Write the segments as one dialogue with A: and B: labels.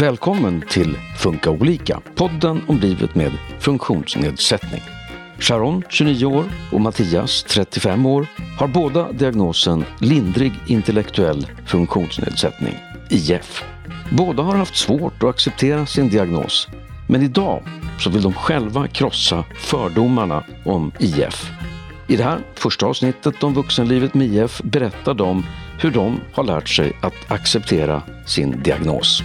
A: Välkommen till Funka olika, podden om livet med funktionsnedsättning. Sharon, 29 år, och Mattias, 35 år, har båda diagnosen lindrig intellektuell funktionsnedsättning, IF. Båda har haft svårt att acceptera sin diagnos, men idag så vill de själva krossa fördomarna om IF. I det här första avsnittet om vuxenlivet med IF berättar de hur de har lärt sig att acceptera sin diagnos.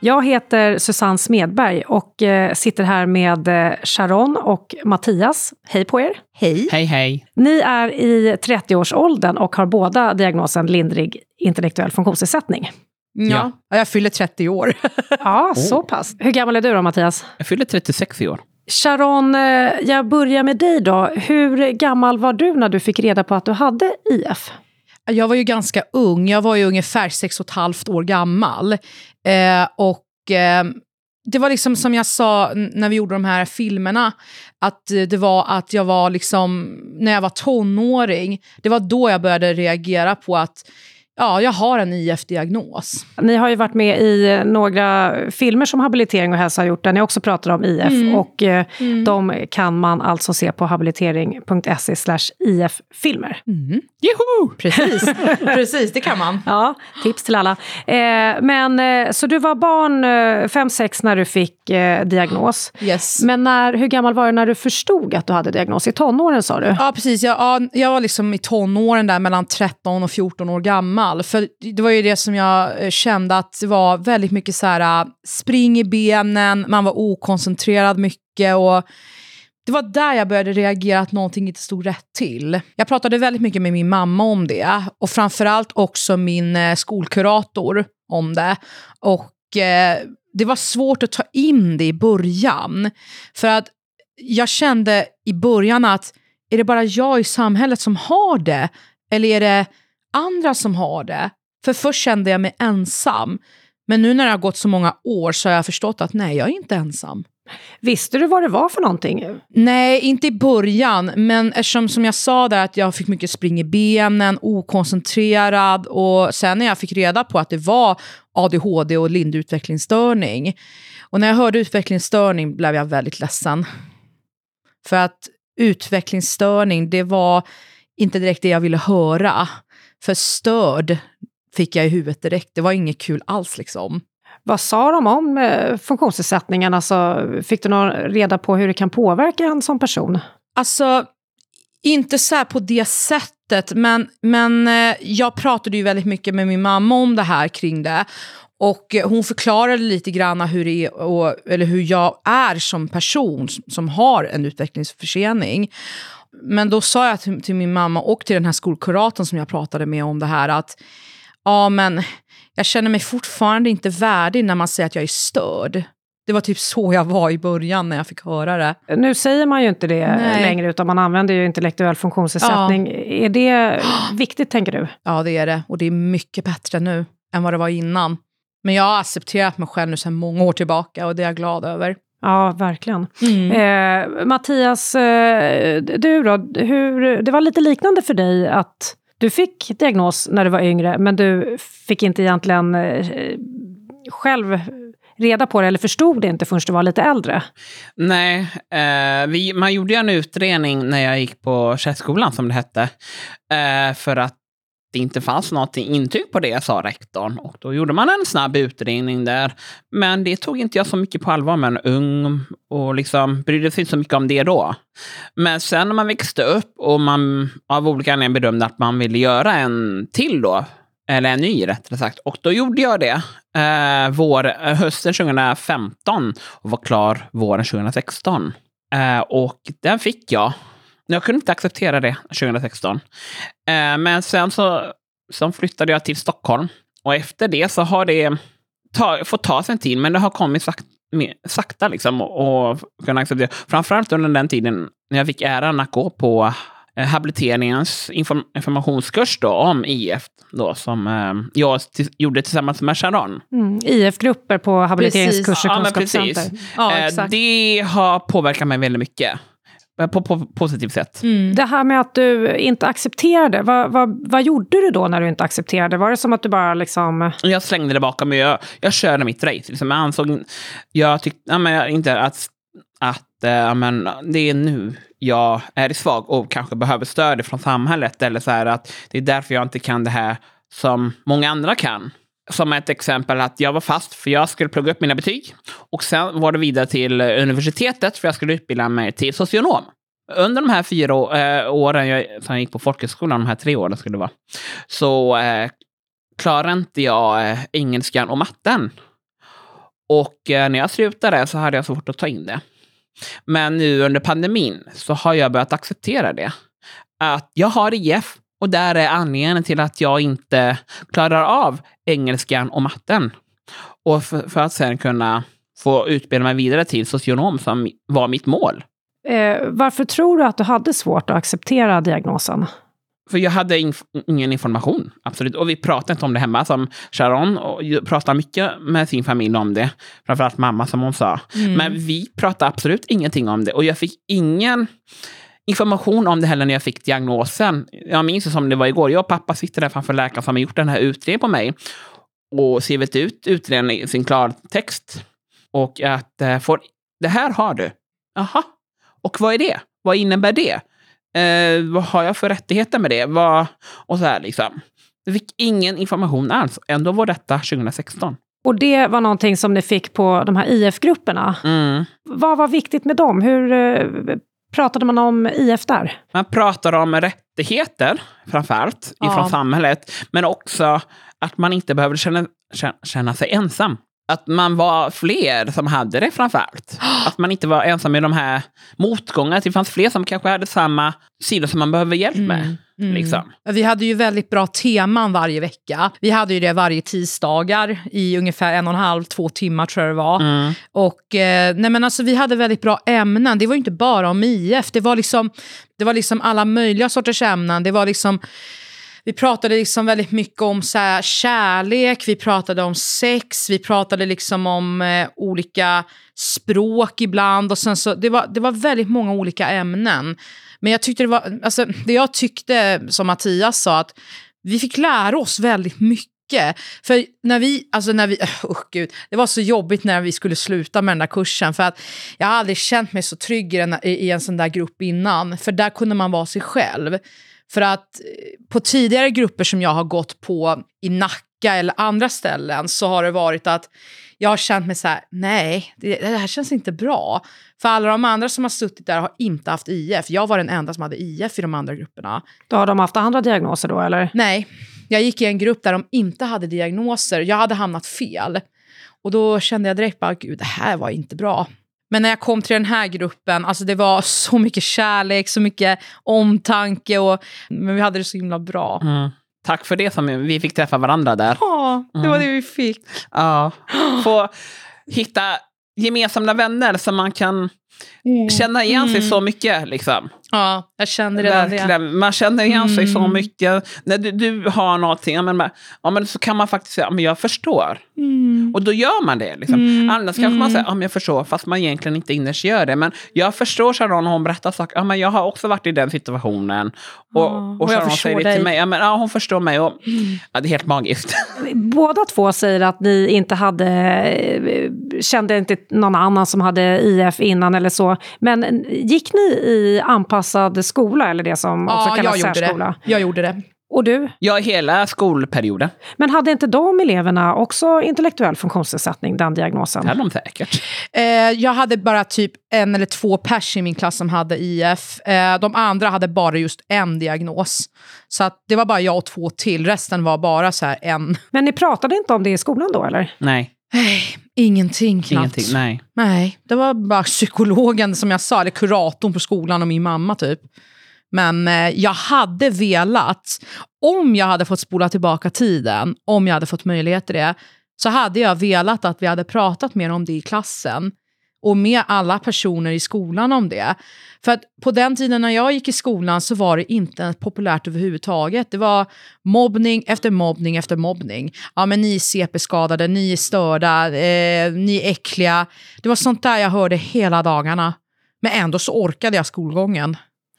B: Jag heter Susanne Smedberg och eh, sitter här med eh, Sharon och Mattias. Hej på er!
C: Hej!
D: Hej, hej!
B: Ni är i 30-årsåldern och har båda diagnosen lindrig intellektuell funktionsnedsättning.
C: Ja, ja. jag fyller 30 år.
B: ja, så pass. Hur gammal är du då, Mattias?
D: Jag fyller 36 i år.
B: Sharon, eh, jag börjar med dig då. Hur gammal var du när du fick reda på att du hade IF?
C: Jag var ju ganska ung, jag var ju ungefär sex och ett halvt år gammal. Eh, och eh, det var liksom som jag sa när vi gjorde de här filmerna, att det var att jag var liksom, när jag var tonåring, det var då jag började reagera på att Ja, jag har en IF-diagnos.
B: Ni har ju varit med i några filmer som Habilitering och hälsa har gjort, där ni också pratar om IF. Mm. Och eh, mm. de kan man alltså se på habilitering.se IF-filmer.
C: Mm. Juhu! Precis. Precis, det kan man.
B: Ja, tips till alla. Eh, men, eh, så du var barn 5-6 eh, när du fick eh, diagnos.
C: Yes.
B: Men när, hur gammal var du när du förstod att du hade diagnos? I tonåren sa du?
C: Ja, precis. Jag, ja, jag var liksom i tonåren där mellan 13 och 14 år gammal gammal. För det var ju det som jag eh, kände att det var väldigt mycket så här, äh, spring i benen, man var okoncentrerad mycket och det var där jag började reagera att någonting inte stod rätt till. Jag pratade väldigt mycket med min mamma om det och framförallt också min eh, skolkurator om det. Och eh, det var svårt att ta in det i början. För att jag kände i början att är det bara jag i samhället som har det? Eller är det andra som har det. För först kände jag mig ensam. Men nu när det har gått så många år så har jag förstått att nej, jag är inte ensam.
B: Visste du vad det var för någonting?
C: Nej, inte i början. Men eftersom som jag sa där att jag fick mycket spring i benen, okoncentrerad och sen när jag fick reda på att det var ADHD och lindrig utvecklingsstörning. Och när jag hörde utvecklingsstörning blev jag väldigt ledsen. För att utvecklingsstörning, det var inte direkt det jag ville höra. För störd fick jag i huvudet direkt. Det var inget kul alls liksom.
B: Vad sa de om eh, funktionsnedsättningen? Alltså, fick du någon reda på hur det kan påverka en som person?
C: Alltså, inte så på det sättet, men, men eh, jag pratade ju väldigt mycket med min mamma om det här kring det. Och hon förklarade lite grann hur, det är, och, eller hur jag är som person som har en utvecklingsförsening. Men då sa jag till, till, min mamma och till den här skolkuratorn som jag pratade med om det här att ja, men jag känner mig fortfarande inte värdig när man säger att jag är störd. Det var typ så jag var i början när jag fick höra det.
B: Nu säger man ju inte det Nej. längre, utan man använder ju intellektuell funktionsnedsättning. Ja. Är det viktigt, tänker du?
C: Ja, det är det. Och det är mycket bättre nu än vad det var innan. Men jag har accepterat mig själv nu sedan många år tillbaka och det är jag glad över.
B: Ja, verkligen. Mm. Eh, Mattias, eh, du då? Hur, det var lite liknande för dig att du fick diagnos när du var yngre, men du fick inte egentligen eh, själv reda på det, eller förstod det inte förrän du var lite äldre?
D: Nej, eh, vi, man gjorde en utredning när jag gick på Tjejskolan, som det hette, eh, för att det inte fanns något intyg på det, sa rektorn. Och då gjorde man en snabb utredning där. Men det tog inte jag så mycket på allvar, men ung och liksom brydde sig inte så mycket om det då. Men sen när man växte upp och man av olika anledningar bedömde att man ville göra en till då, eller en ny rättare sagt. Och då gjorde jag det eh, vår, eh, hösten 2015 och var klar våren 2016. Eh, och den fick jag jag kunde inte acceptera det 2016. Eh, men sen så, så flyttade jag till Stockholm. Och efter det så har det ta, fått ta sin tid, men det har kommit sakta, sakta liksom, och, och kunna acceptera. Framförallt under den tiden när jag fick äran att gå på eh, habiliteringens inform informationskurs då, om IF, då, som eh, jag gjorde tillsammans med Sharon.
B: Mm, IF-grupper på habiliteringskurser,
D: ja, kunskapscenter. Ja, eh, det har påverkat mig väldigt mycket. Eh, på, på positivt sätt.
C: Mm.
B: Det här med att du inte accepterade, vad, vad, vad gjorde du då när du inte accepterade? Var det som att du bara liksom...
D: Jag slängde det bakom mig. Jag, jag körde mitt race. Liksom. Jag ansåg... Jag tyckte ja, men, inte att, att äh, men, det är nu jag är svag och kanske behöver stöd från samhället. Eller så här, att det är därför jag inte kan det här som många andra kan. Som ett exempel att jag var fast för jag skulle plugga upp mina betyg. Och sen var det vidare till eh, universitetet för jag skulle utbilda mig till socionom. Under de här fyra eh, åren jag, som jag gick på folkhögskolan, de här tre åren skulle det vara, så eh, klarade inte jag eh, engelskan och matten. Och eh, när jag slutade så hade jag svårt att ta in det. Men nu under pandemin så har jag börjat acceptera det. Att jag har IF och där är anledningen till att jag inte klarar av engelskan och matten. Och för, för att sen kunna få utbilda mig vidare till socionom som var mitt mål.
B: Eh, varför tror du att du hade svårt att acceptera diagnosen?
D: För jag hade inf ingen information, absolut. Och vi pratade inte om det hemma. Som Sharon och pratade mycket med sin familj om det. Framförallt mamma, som hon sa.
C: Mm.
D: Men vi pratade absolut ingenting om det. Och jag fick ingen information om det heller när jag fick diagnosen. Jag minns det som det var igår. Jag och pappa sitter där framför läkaren som har gjort den här utredningen på mig. Och skrivit ut utredningen i sin klartext. Och att eh, får, det här har du. Jaha. Och vad är det? Vad innebär det? Eh, vad har jag för rättigheter med det? Vad, och så här liksom. Jag fick ingen information alls. Ändå var detta 2016.
B: Och det var någonting som ni fick på de här IF-grupperna.
D: Mm.
B: Vad var viktigt med dem? Hur eh, pratade man om IF där?
D: Man pratar om rättigheter, framförallt,
C: Ja.
D: ifrån samhället. Men också att man inte behöver känna, känna, känna sig ensam. Att man var fler som hade det framförallt. Att man inte var ensam i de här motgångarna. Att det fanns fler som kanske hade samma sidor som man behöver hjälp med.
C: Mm.
D: Liksom.
C: Vi hade ju väldigt bra teman varje vecka. Vi hade ju det varje tisdagar i ungefär en och en halv, två timmar tror jag det var.
D: Mm.
C: Och eh, nej men alltså, vi hade väldigt bra ämnen. Det var ju inte bara om IF, det var liksom, det var liksom alla möjliga sorters ämnen. Det var liksom, vi pratade liksom väldigt mycket om så här, kärlek, vi pratade om sex, vi pratade liksom om eh, olika språk ibland. Och sen så, det, var, det var väldigt många olika ämnen. Men jag tyckte det var, alltså, det jag tyckte, som Mattias sa, att vi fick lära oss väldigt mycket. För när vi, alltså när vi, oh gud, det var så jobbigt när vi skulle sluta med den där kursen. För att jag har aldrig känt mig så trygg i, en, i, en sån där grupp innan. För där kunde man vara sig själv. För att eh, på tidigare grupper som jag har gått på i Nacka eller andra ställen så har det varit att jag har känt mig så här, nej, det, det här känns inte bra. För alla de andra som har suttit där har inte haft IF. Jag var den enda som hade IF i de andra grupperna.
B: Då har de haft andra diagnoser då, eller?
C: Nej, jag gick i en grupp där de inte hade diagnoser. Jag hade hamnat fel. Och då kände jag direkt bara, gud, det här var inte bra. Men när jag kom till den här gruppen, alltså det var så mycket kärlek, så mycket omtanke och men vi hade det så himla bra.
D: Mm. Tack för det som vi fick träffa varandra där.
C: Ja, det var det vi fick.
D: Ja. Få hitta gemensamma vänner som man kan känna igen sig så mycket. Liksom.
C: Ja, jag kände redan det.
D: Man känner igen sig så
C: Mm.
D: mycket. När du, du har någonting, men, ja, men så kan man faktiskt säga, men jag förstår.
C: Mm.
D: Och då gör man det. Liksom.
C: Mm.
D: Annars kanske man
C: Mm.
D: säger, ja, men jag förstår, fast man egentligen inte innerst gör det. Men jag förstår Sharon hon berättar saker. Ja, men jag har också varit i den situationen. Och,
C: Ja,
D: och
C: och
D: Sharon säger det
C: dig.
D: till mig. Ja, men, ja, hon förstår mig. Och, ja, det är helt magiskt.
B: Båda två säger att ni inte hade, eh, kände inte någon annan som hade IF innan eller så. Men gick ni i anpassad skola, eller det som också
C: Ja, jag
B: kallas
C: gjorde
B: särskola?
C: det. Jag gjorde det.
B: Och du?
D: Ja, hela skolperioden.
B: Men hade inte de eleverna också intellektuell funktionsnedsättning, den diagnosen?
D: Det hade de säkert.
C: Eh, jag hade bara typ en eller två pers i min klass som hade IF. Eh, de andra hade bara just en diagnos. Så att det var bara jag och två till. Resten var bara så här en.
B: Men ni pratade inte om det i skolan då, eller?
D: Nej,
C: Nej, ingenting knappt.
D: ingenting. Nej.
C: Nej, det var bara psykologen som jag sa, eller kuratorn på skolan och min mamma typ. Men eh, jag hade velat, om jag hade fått spola tillbaka tiden, om jag hade fått möjlighet till det, så hade jag velat att vi hade pratat mer om det i klassen och med alla personer i skolan om det. För att på den tiden när jag gick i skolan så var det inte populärt överhuvudtaget. Det var mobbning efter mobbning efter mobbning. Ja, men ni är CP-skadade, ni är störda, eh, ni är äckliga. Det var sånt där jag hörde hela dagarna. Men ändå så orkade jag skolgången.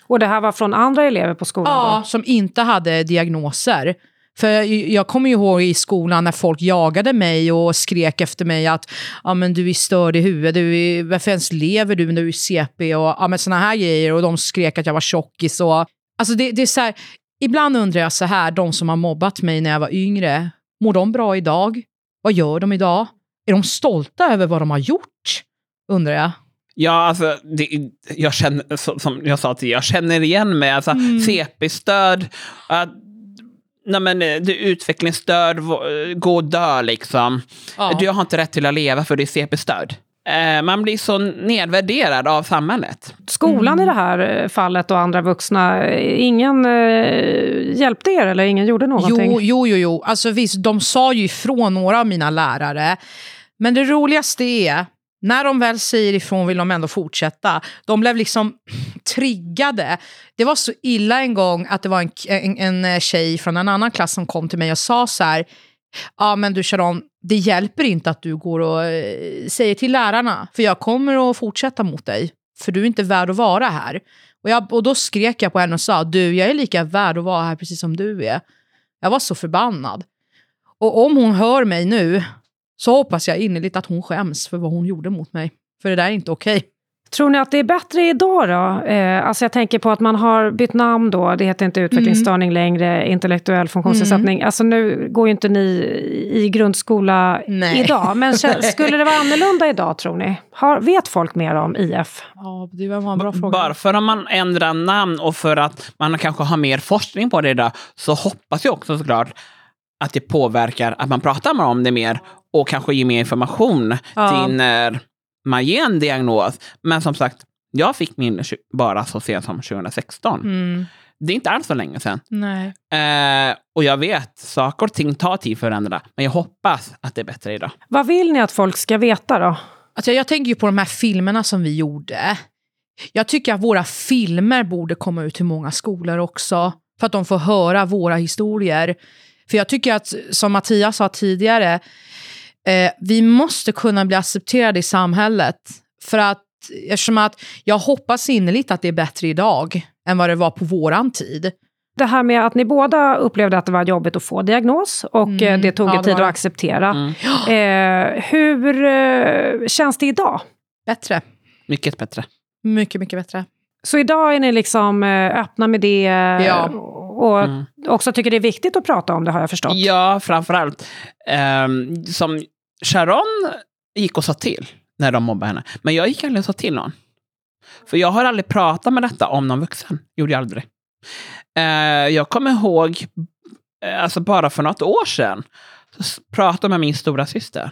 B: Och det här var från andra elever på skolan?
C: Ja,
B: då?
C: som inte hade diagnoser. För jag kommer ju ihåg i skolan när folk jagade mig och skrek efter mig att ja, men du är störd i huvudet, du är, varför ens lever du när du är CP och ja, men såna här grejer. Och de skrek att jag var tjockis. Och, alltså det, det är så här, ibland undrar jag så här, de som har mobbat mig när jag var yngre, mår de bra idag? Vad gör de idag? Är de stolta över vad de har gjort? Undrar jag.
D: Ja, alltså, det, jag känner, som jag sa till jag känner igen mig. Alltså,
C: Mm.
D: CP-stöd, nej men, eh, du är utvecklingsstörd, v- gå och dö liksom.
C: Ja.
D: Du har inte rätt till att leva för du är CP-stöd. Eh, man blir så nedvärderad av samhället.
B: Skolan
C: Mm.
B: i det här eh, fallet och andra vuxna, eh, ingen eh, hjälpte er eller ingen gjorde någonting?
C: Jo, jo, jo, jo. Alltså visst, de sa ju ifrån några av mina lärare. Men det roligaste är, när de väl säger ifrån vill de ändå fortsätta. De blev liksom triggade. Det var så illa en gång att det var en, en, en eh, tjej från en annan klass som kom till mig och sa så här, ja men du Sharon, det hjälper inte att du går och eh, säger till lärarna, för jag kommer att fortsätta mot dig, för du är inte värd att vara här. Och, jag, och då skrek jag på henne och sa, du, jag är lika värd att vara här precis som du är. Jag var så förbannad. Och om hon hör mig nu så hoppas jag innerligt att hon skäms för vad hon gjorde mot mig. För det där är inte okej.
B: Tror ni att det är bättre idag då? Eh, alltså jag tänker på att man har bytt namn då, det heter inte utvecklingsstörning
C: Mm.
B: längre, intellektuell funktionsnedsättning. Alltså nu går ju inte ni i grundskola
C: Nej.
B: idag, men skulle det vara annorlunda idag tror ni? Har, vet folk mer om IF?
C: Ja, det var en bra fråga.
D: Bara för att man ändrar namn och för att man kanske har mer forskning på det idag, så hoppas jag också såklart att det påverkar att man pratar om det mer och kanske ger mer information
C: Ja.
D: till när man ger en diagnos. Men som sagt, jag fick min bara så sent som 2016.
C: Mm,
D: Det är inte alls så länge sedan.
C: nej.
D: Eh, och jag vet, saker och ting tar tid för att förändra. Men jag hoppas att det är bättre idag.
B: Vad vill ni att folk ska veta då?
C: Alltså, jag tänker ju på de här filmerna som vi gjorde. Jag tycker att våra filmer borde komma ut till många skolor också. För att de får höra våra historier. För jag tycker att, som Mattias sa tidigare, eh, vi måste kunna bli accepterade i samhället. För att, eftersom att jag hoppas innerligt att det är bättre idag än vad det var på våran tid.
B: Det här med att ni båda upplevde att det var jobbigt att få diagnos och
C: Mm,
B: eh, det tog
C: ja, det
B: tid
C: det.
B: att acceptera.
D: Mm.
B: Eh, hur eh, känns det idag?
C: Bättre.
D: Mycket bättre.
C: Mycket, mycket bättre.
B: Så idag är ni liksom eh, öppna med det
C: Ja.
B: Och
D: Mm.
B: också tycker det är viktigt att prata om det har jag förstått.
D: Ja, framförallt. Um, som Sharon gick och sa till när de mobbade henne. Men jag gick aldrig och sa till någon. För jag har aldrig pratat med detta om någon vuxen. Gjorde jag aldrig. Eh, jag kommer ihåg, eh, alltså bara för något år sedan, så pratade jag med min stora syster.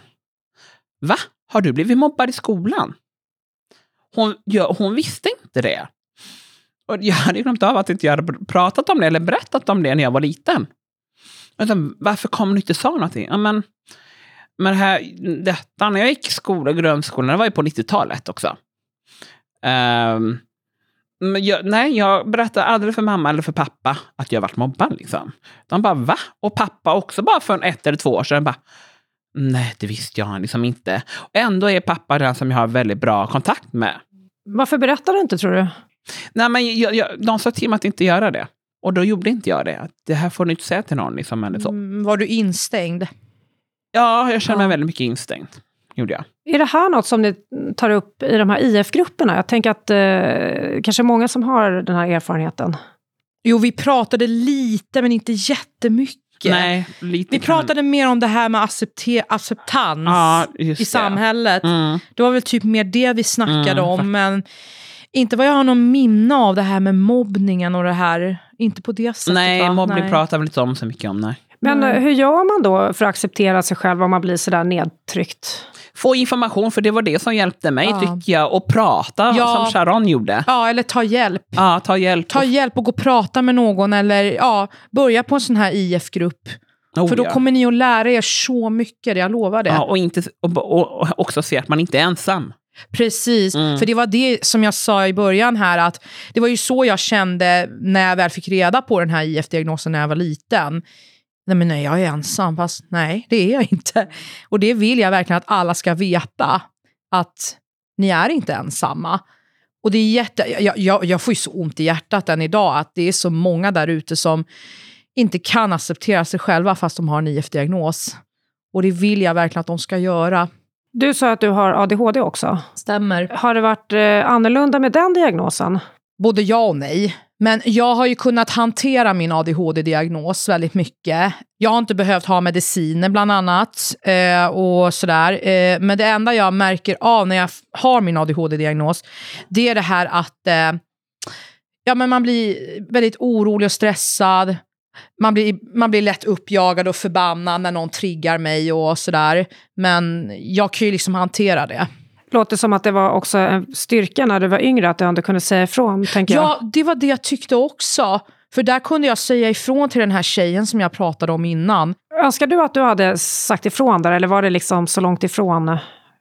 D: Va? Har du blivit mobbad i skolan? Hon, ja, hon visste inte det. Och jag hade glömt av att inte jag hade pratat om det eller berättat om det när jag var liten. Utan, varför kom du inte och sa någonting? Ja, men, men här, detta, när jag gick i skola, grundskolan, det var ju på 90-talet också. Um, men jag, nej, jag berättade aldrig för mamma eller för pappa att jag varit mobbad. Liksom. De bara, va? Och pappa också bara för ett eller två år sedan bara, nej, det visste jag liksom inte. Och ändå är pappa den som jag har väldigt bra kontakt med.
B: Varför berättar du inte tror du?
D: Nej, men jag, jag, de sa till mig att inte göra det. Och då gjorde inte jag det. Att det här får du inte säga till någon. Liksom, eller så.
C: Mm, var du instängd?
D: Ja, jag känner mig
C: Ja.
D: väldigt mycket instängd. Gjorde jag.
B: Är det här något som ni tar upp i de här IF-grupperna? Jag tänker att eh, kanske många som har den här erfarenheten.
C: Jo, vi pratade lite, men inte jättemycket.
D: Nej, lite
C: Vi
D: kan-
C: pratade mer om det här med accepte- acceptans
D: ja,
C: i
D: det.
C: samhället.
D: Mm.
C: Det var väl typ mer det vi snackade
D: Mm,
C: om, men inte vad jag har någon minne av det här med mobbningen och det här. Inte på det sättet.
D: Nej,
C: va?
D: mobbning
C: Nej.
D: pratar vi inte om så mycket om. Nej.
B: Men eh, hur gör man då för att acceptera sig själv om man blir sådär nedtryckt?
D: Få information, för det var det som hjälpte mig,
C: Ja.
D: tycker jag. Och prata,
C: Ja.
D: som Sharon gjorde.
C: Ja, eller ta hjälp.
D: Ja, ta hjälp.
C: Ta hjälp och gå och prata med någon eller ja, börja på en sån här IF-grupp.
D: Oh,
C: För då
D: ja.
C: kommer ni att lära er så mycket, jag lovar det.
D: Ja, och, inte, och, och, och också se att man inte är ensam.
C: Precis,
D: Mm.
C: för det var det som jag sa i början här, att det var ju så jag kände när jag väl fick reda på den här IF-diagnosen när jag var liten. Nej, men nej, jag är ensam, fast nej, det är jag inte. Och det vill jag verkligen att alla ska veta, att ni är inte ensamma. Och det är jätte, jag, jag, jag får ju så ont i hjärtat än idag att det är så många där ute som inte kan acceptera sig själva fast de har en IF-diagnos. Och det vill jag verkligen att de ska göra.
B: Du sa att du har ADHD också.
C: Stämmer.
B: Har det varit eh, annorlunda med den diagnosen?
C: Både ja och nej. Men jag har ju kunnat hantera min ADHD-diagnos väldigt mycket. Jag har inte behövt ha mediciner bland annat. Eh, och sådär. Eh, men det enda jag märker av när jag har min ADHD-diagnos, det är det här att eh, ja, men man blir väldigt orolig och stressad. Man blir, man blir lätt uppjagad och förbannad när någon triggar mig och sådär. Men jag kan ju liksom hantera det.
B: Låter som att det var också en styrka när du var yngre, att du ändå kunde säga ifrån, tänker jag.
C: Ja, det var det jag tyckte också. För där kunde jag säga ifrån till den här tjejen som jag pratade om innan.
B: Önskar du att du hade sagt ifrån där, eller var det liksom så långt ifrån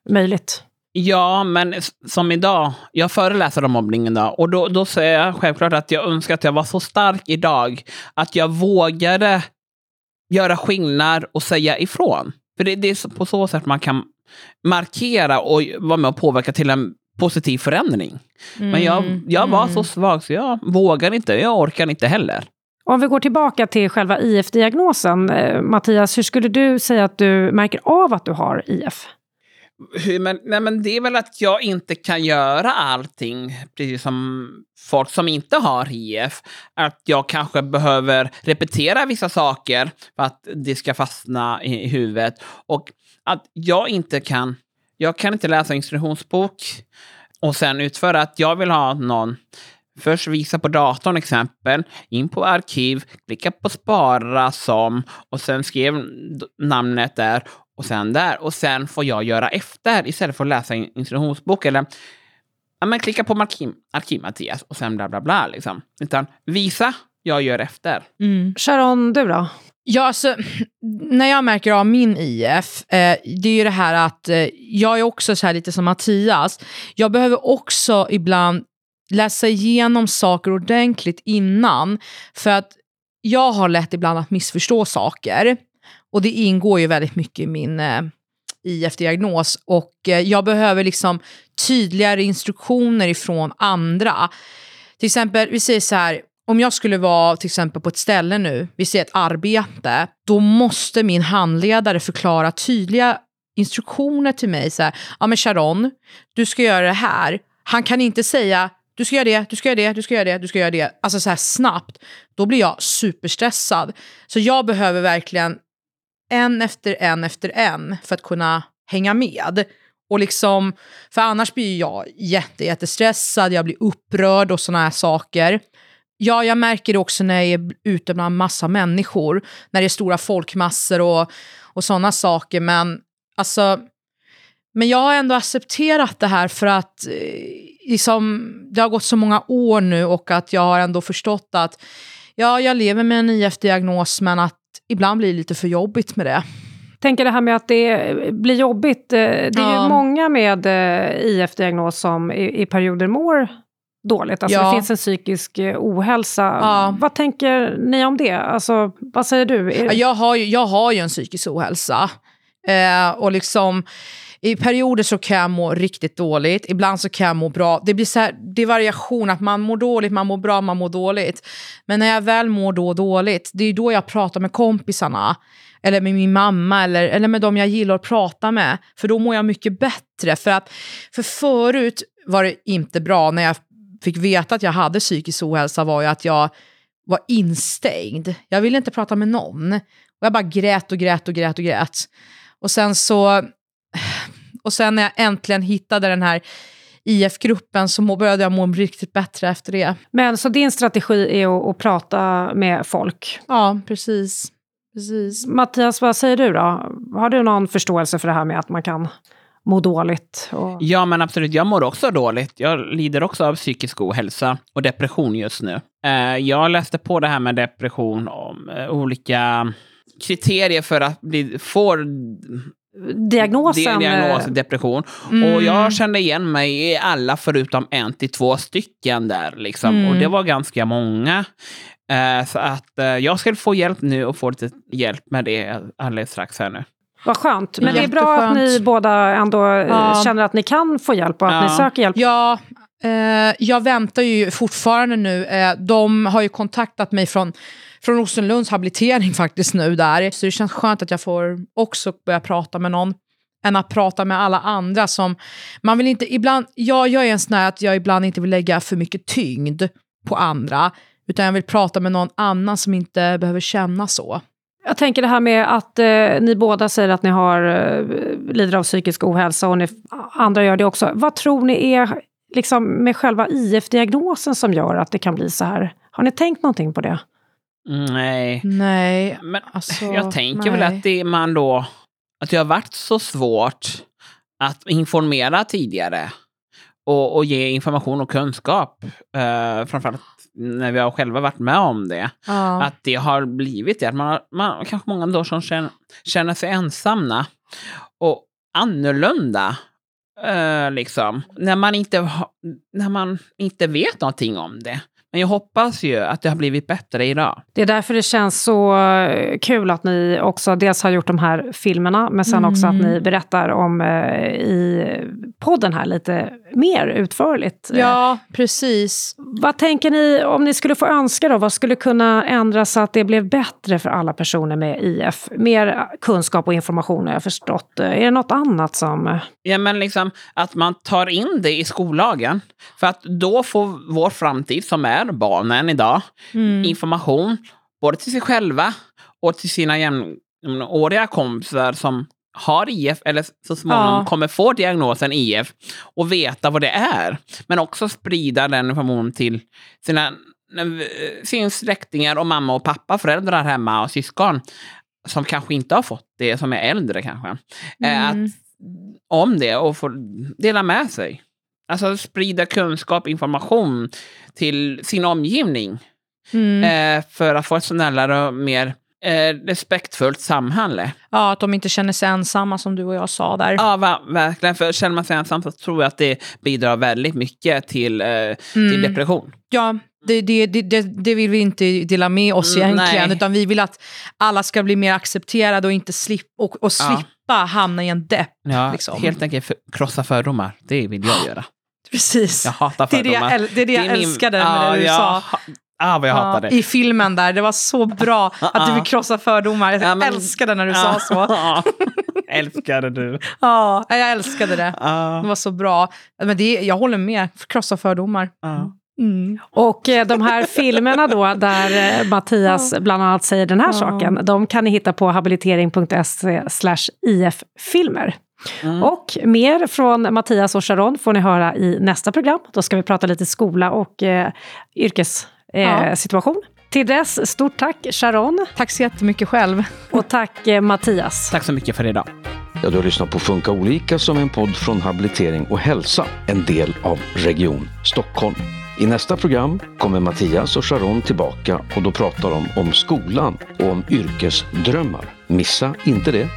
B: möjligt?
D: Ja, men som idag, jag föreläser om mobbning idag och då, då säger jag självklart att jag önskar att jag var så stark idag att jag vågade göra skillnad och säga ifrån. För det, det är på så sätt man kan markera och vara med och påverka till en positiv förändring. Mm, Men jag, jag var mm. så svag så jag vågar inte, jag orkar inte heller.
B: Om vi går tillbaka till själva IF-diagnosen, eh, Mattias, hur skulle du säga att du märker av att du har IF?
D: Men, nej, men det är väl att jag inte kan göra allting, precis som folk som inte har IF. Att jag kanske behöver repetera vissa saker för att det ska fastna i huvudet. Och att jag inte kan, jag kan inte läsa instruktionsbok och sen utföra att jag vill ha någon Först visa på datorn exempel, in på arkiv, klicka på spara som och sen skrev namnet där och sen där. Och sen får jag göra efter istället för att läsa en instruktionsbok. Eller ja, men klicka på arkiv, arkiv Mattias och sen bla bla bla. Liksom. Utan visa, jag gör efter.
B: Mm. Sharon, du då?
C: Ja, alltså, när jag märker av min IF, eh, det är ju det här att eh, jag är också så här lite som Mattias. Jag behöver också ibland läsa igenom saker ordentligt innan. För att jag har lätt ibland att missförstå saker. Och det ingår ju väldigt mycket i min eh, IF-diagnos. Och eh, jag behöver liksom tydligare instruktioner ifrån andra. Till exempel, vi säger så här, om jag skulle vara till exempel på ett ställe nu, vi ser ett arbete, då måste min handledare förklara tydliga instruktioner till mig. Så här, ja men Sharon, du ska göra det här. Han kan inte säga du ska göra det, du ska göra det, du ska göra det, du ska göra det. Alltså så här snabbt. Då blir jag superstressad. Så jag behöver verkligen en efter en efter en för att kunna hänga med. Och liksom, för annars blir jag jätte, jättestressad, jag blir upprörd och såna här saker. Ja, jag märker det också när jag är ute bland massa människor, när det är stora folkmassor och, och sådana saker. Men alltså, men jag har ändå accepterat det här för att eh, liksom, det har gått så många år nu och att jag har ändå förstått att ja, jag lever med en IF-diagnos men att ibland blir det lite för jobbigt med det.
B: Tänker det här med att det blir jobbigt. Eh, det är ja. ju många med eh, IF-diagnos som i, i perioder mår dåligt. Alltså ja. det finns en psykisk eh, ohälsa. Ja. Vad tänker ni om det? Alltså, vad säger du?
C: Jag har ju, jag har ju en psykisk ohälsa. Eh, och liksom i perioder så kan jag må riktigt dåligt, ibland så kan jag må bra. Det blir så här, det är variation, att man mår dåligt, man mår bra, man mår dåligt. Men när jag väl mår då dåligt, det är då jag pratar med kompisarna. Eller med min mamma eller, eller med de jag gillar att prata med. För då mår jag mycket bättre. För, att, för förut var det inte bra när jag fick veta att jag hade psykisk ohälsa var ju att jag var instängd. Jag ville inte prata med någon. Och jag bara grät och grät och grät och grät. Och sen så och sen när jag äntligen hittade den här IF-gruppen så började jag må riktigt bättre efter det.
B: Men så din strategi är att, att prata med folk?
C: Ja, precis. precis.
B: Mattias, vad säger du då? Har du någon förståelse för det här med att man kan må dåligt? Och...
D: Ja, men absolut. Jag mår också dåligt. Jag lider också av psykisk ohälsa och depression just nu. Eh, jag läste på det här med depression om eh, olika kriterier för att bli, få
B: diagnosen.
D: Diagnos, eh, depression. Mm. Och jag kände igen mig i alla förutom en till två stycken där. Liksom. Mm. Och det var ganska många. Uh, så att uh, jag ska få hjälp nu och få lite hjälp med det alldeles strax här nu.
B: Vad skönt. Men det är bra att ni båda ändå ja. känner att ni kan få hjälp och att ja. ni söker hjälp.
C: Ja, Eh, jag väntar ju fortfarande nu. Eh, de har ju kontaktat mig från, från Rosenlunds habilitering faktiskt nu där. Så det känns skönt att jag får också börja prata med någon än att prata med alla andra som... Man vill inte, ibland, jag, jag är en sån här att jag ibland inte vill lägga för mycket tyngd på andra, utan jag vill prata med någon annan som inte behöver känna så.
B: Jag tänker det här med att eh, ni båda säger att ni har, eh, lider av psykisk ohälsa och ni, andra gör det också. Vad tror ni är liksom, med själva IF-diagnosen som gör att det kan bli så här? Har ni tänkt någonting på det?
D: Nej.
C: Nej,
D: Men
C: alltså,
D: jag tänker
C: nej.
D: väl att det man då... Att det har varit så svårt att informera tidigare. Och, och ge information och kunskap. Uh, framförallt när vi har själva varit med om det.
C: Ja.
D: Att det har blivit det. Att man, har, man kanske många då som känner, känner sig ensamma. Och annorlunda. eh, liksom. När man, inte, när man inte vet någonting om det. Men jag hoppas ju att det har blivit bättre idag.
B: Det är därför det känns så eh, kul att ni också dels har gjort de här filmerna, men sen också att ni berättar om eh, i podden här lite mer utförligt.
C: Ja, precis.
B: Vad tänker ni, om ni skulle få önska då, vad skulle kunna ändras så att det blev bättre för alla personer med IF? Mer kunskap och information har jag förstått. Är det något annat som...
D: Ja, men liksom att man tar in det i skollagen. För att då får vår framtid, som är barnen idag, information både till sig själva och till sina jämnåriga kompisar som har IF eller så småningom
C: Ja.
D: kommer få diagnosen IF och veta vad det är. Men också sprida den informationen till sina, sina släktingar och mamma och pappa, föräldrar hemma och syskon som kanske inte har fått det, som är äldre kanske. Eh,
C: Mm.
D: Att, om det och få dela med sig. Alltså sprida kunskap, information till sin omgivning.
C: Mm.
D: Eh, för att få ett snällare och mer eh, respektfullt samhälle.
C: Ja, att de inte känner sig ensamma som du och jag sa där.
D: Ja, va, verkligen. För känner man sig ensam så tror jag att det bidrar väldigt mycket till, eh, till
C: Mm.
D: depression.
C: Ja, det, det, det, det, vill vi inte dela med oss
D: Mm,
C: egentligen,
D: nej.
C: utan vi vill att alla ska bli mer accepterade och, inte slip, och, och
D: Ja.
C: slippa hamna i en depp.
D: Ja,
C: Liksom.
D: Helt enkelt för, krossa fördomar. Det vill jag göra.
C: Precis.
D: Jag hatar
C: det är det jag, det är det jag
D: är min-
C: älskade med
D: Ja,
C: det du sa.
D: Ah, vad jag hatar det.
C: I filmen där, det var så bra att du vill krossa fördomar. Jag
D: Ja, men-
C: älskade när du sa så.
D: Ja. Älskade du.
C: Ja, jag älskade det. Det var så bra. Men det, jag håller med, krossa fördomar.
D: Ja.
C: Mm.
B: Och eh, de här filmerna då, där eh, Mattias bland annat säger den här
C: Ja.
B: saken, de kan ni hitta på habilitering.se slash IF-filmer.
D: Mm.
B: Och mer från Mattias och Sharon får ni höra i nästa program. Då ska vi prata lite skola och eh, yrkessituation. Eh,
C: Ja.
B: situation. Till dess, stort tack Sharon
C: Tack så jättemycket själv.
B: och tack eh, Mattias.
D: Tack så mycket för idag.
A: Ja, du har lyssnat på Funka olika som en podd från Habilitering och hälsa, en del av Region Stockholm. I nästa program kommer Mattias och Sharon tillbaka och då pratar de om skolan och om yrkesdrömmar. Missa inte det.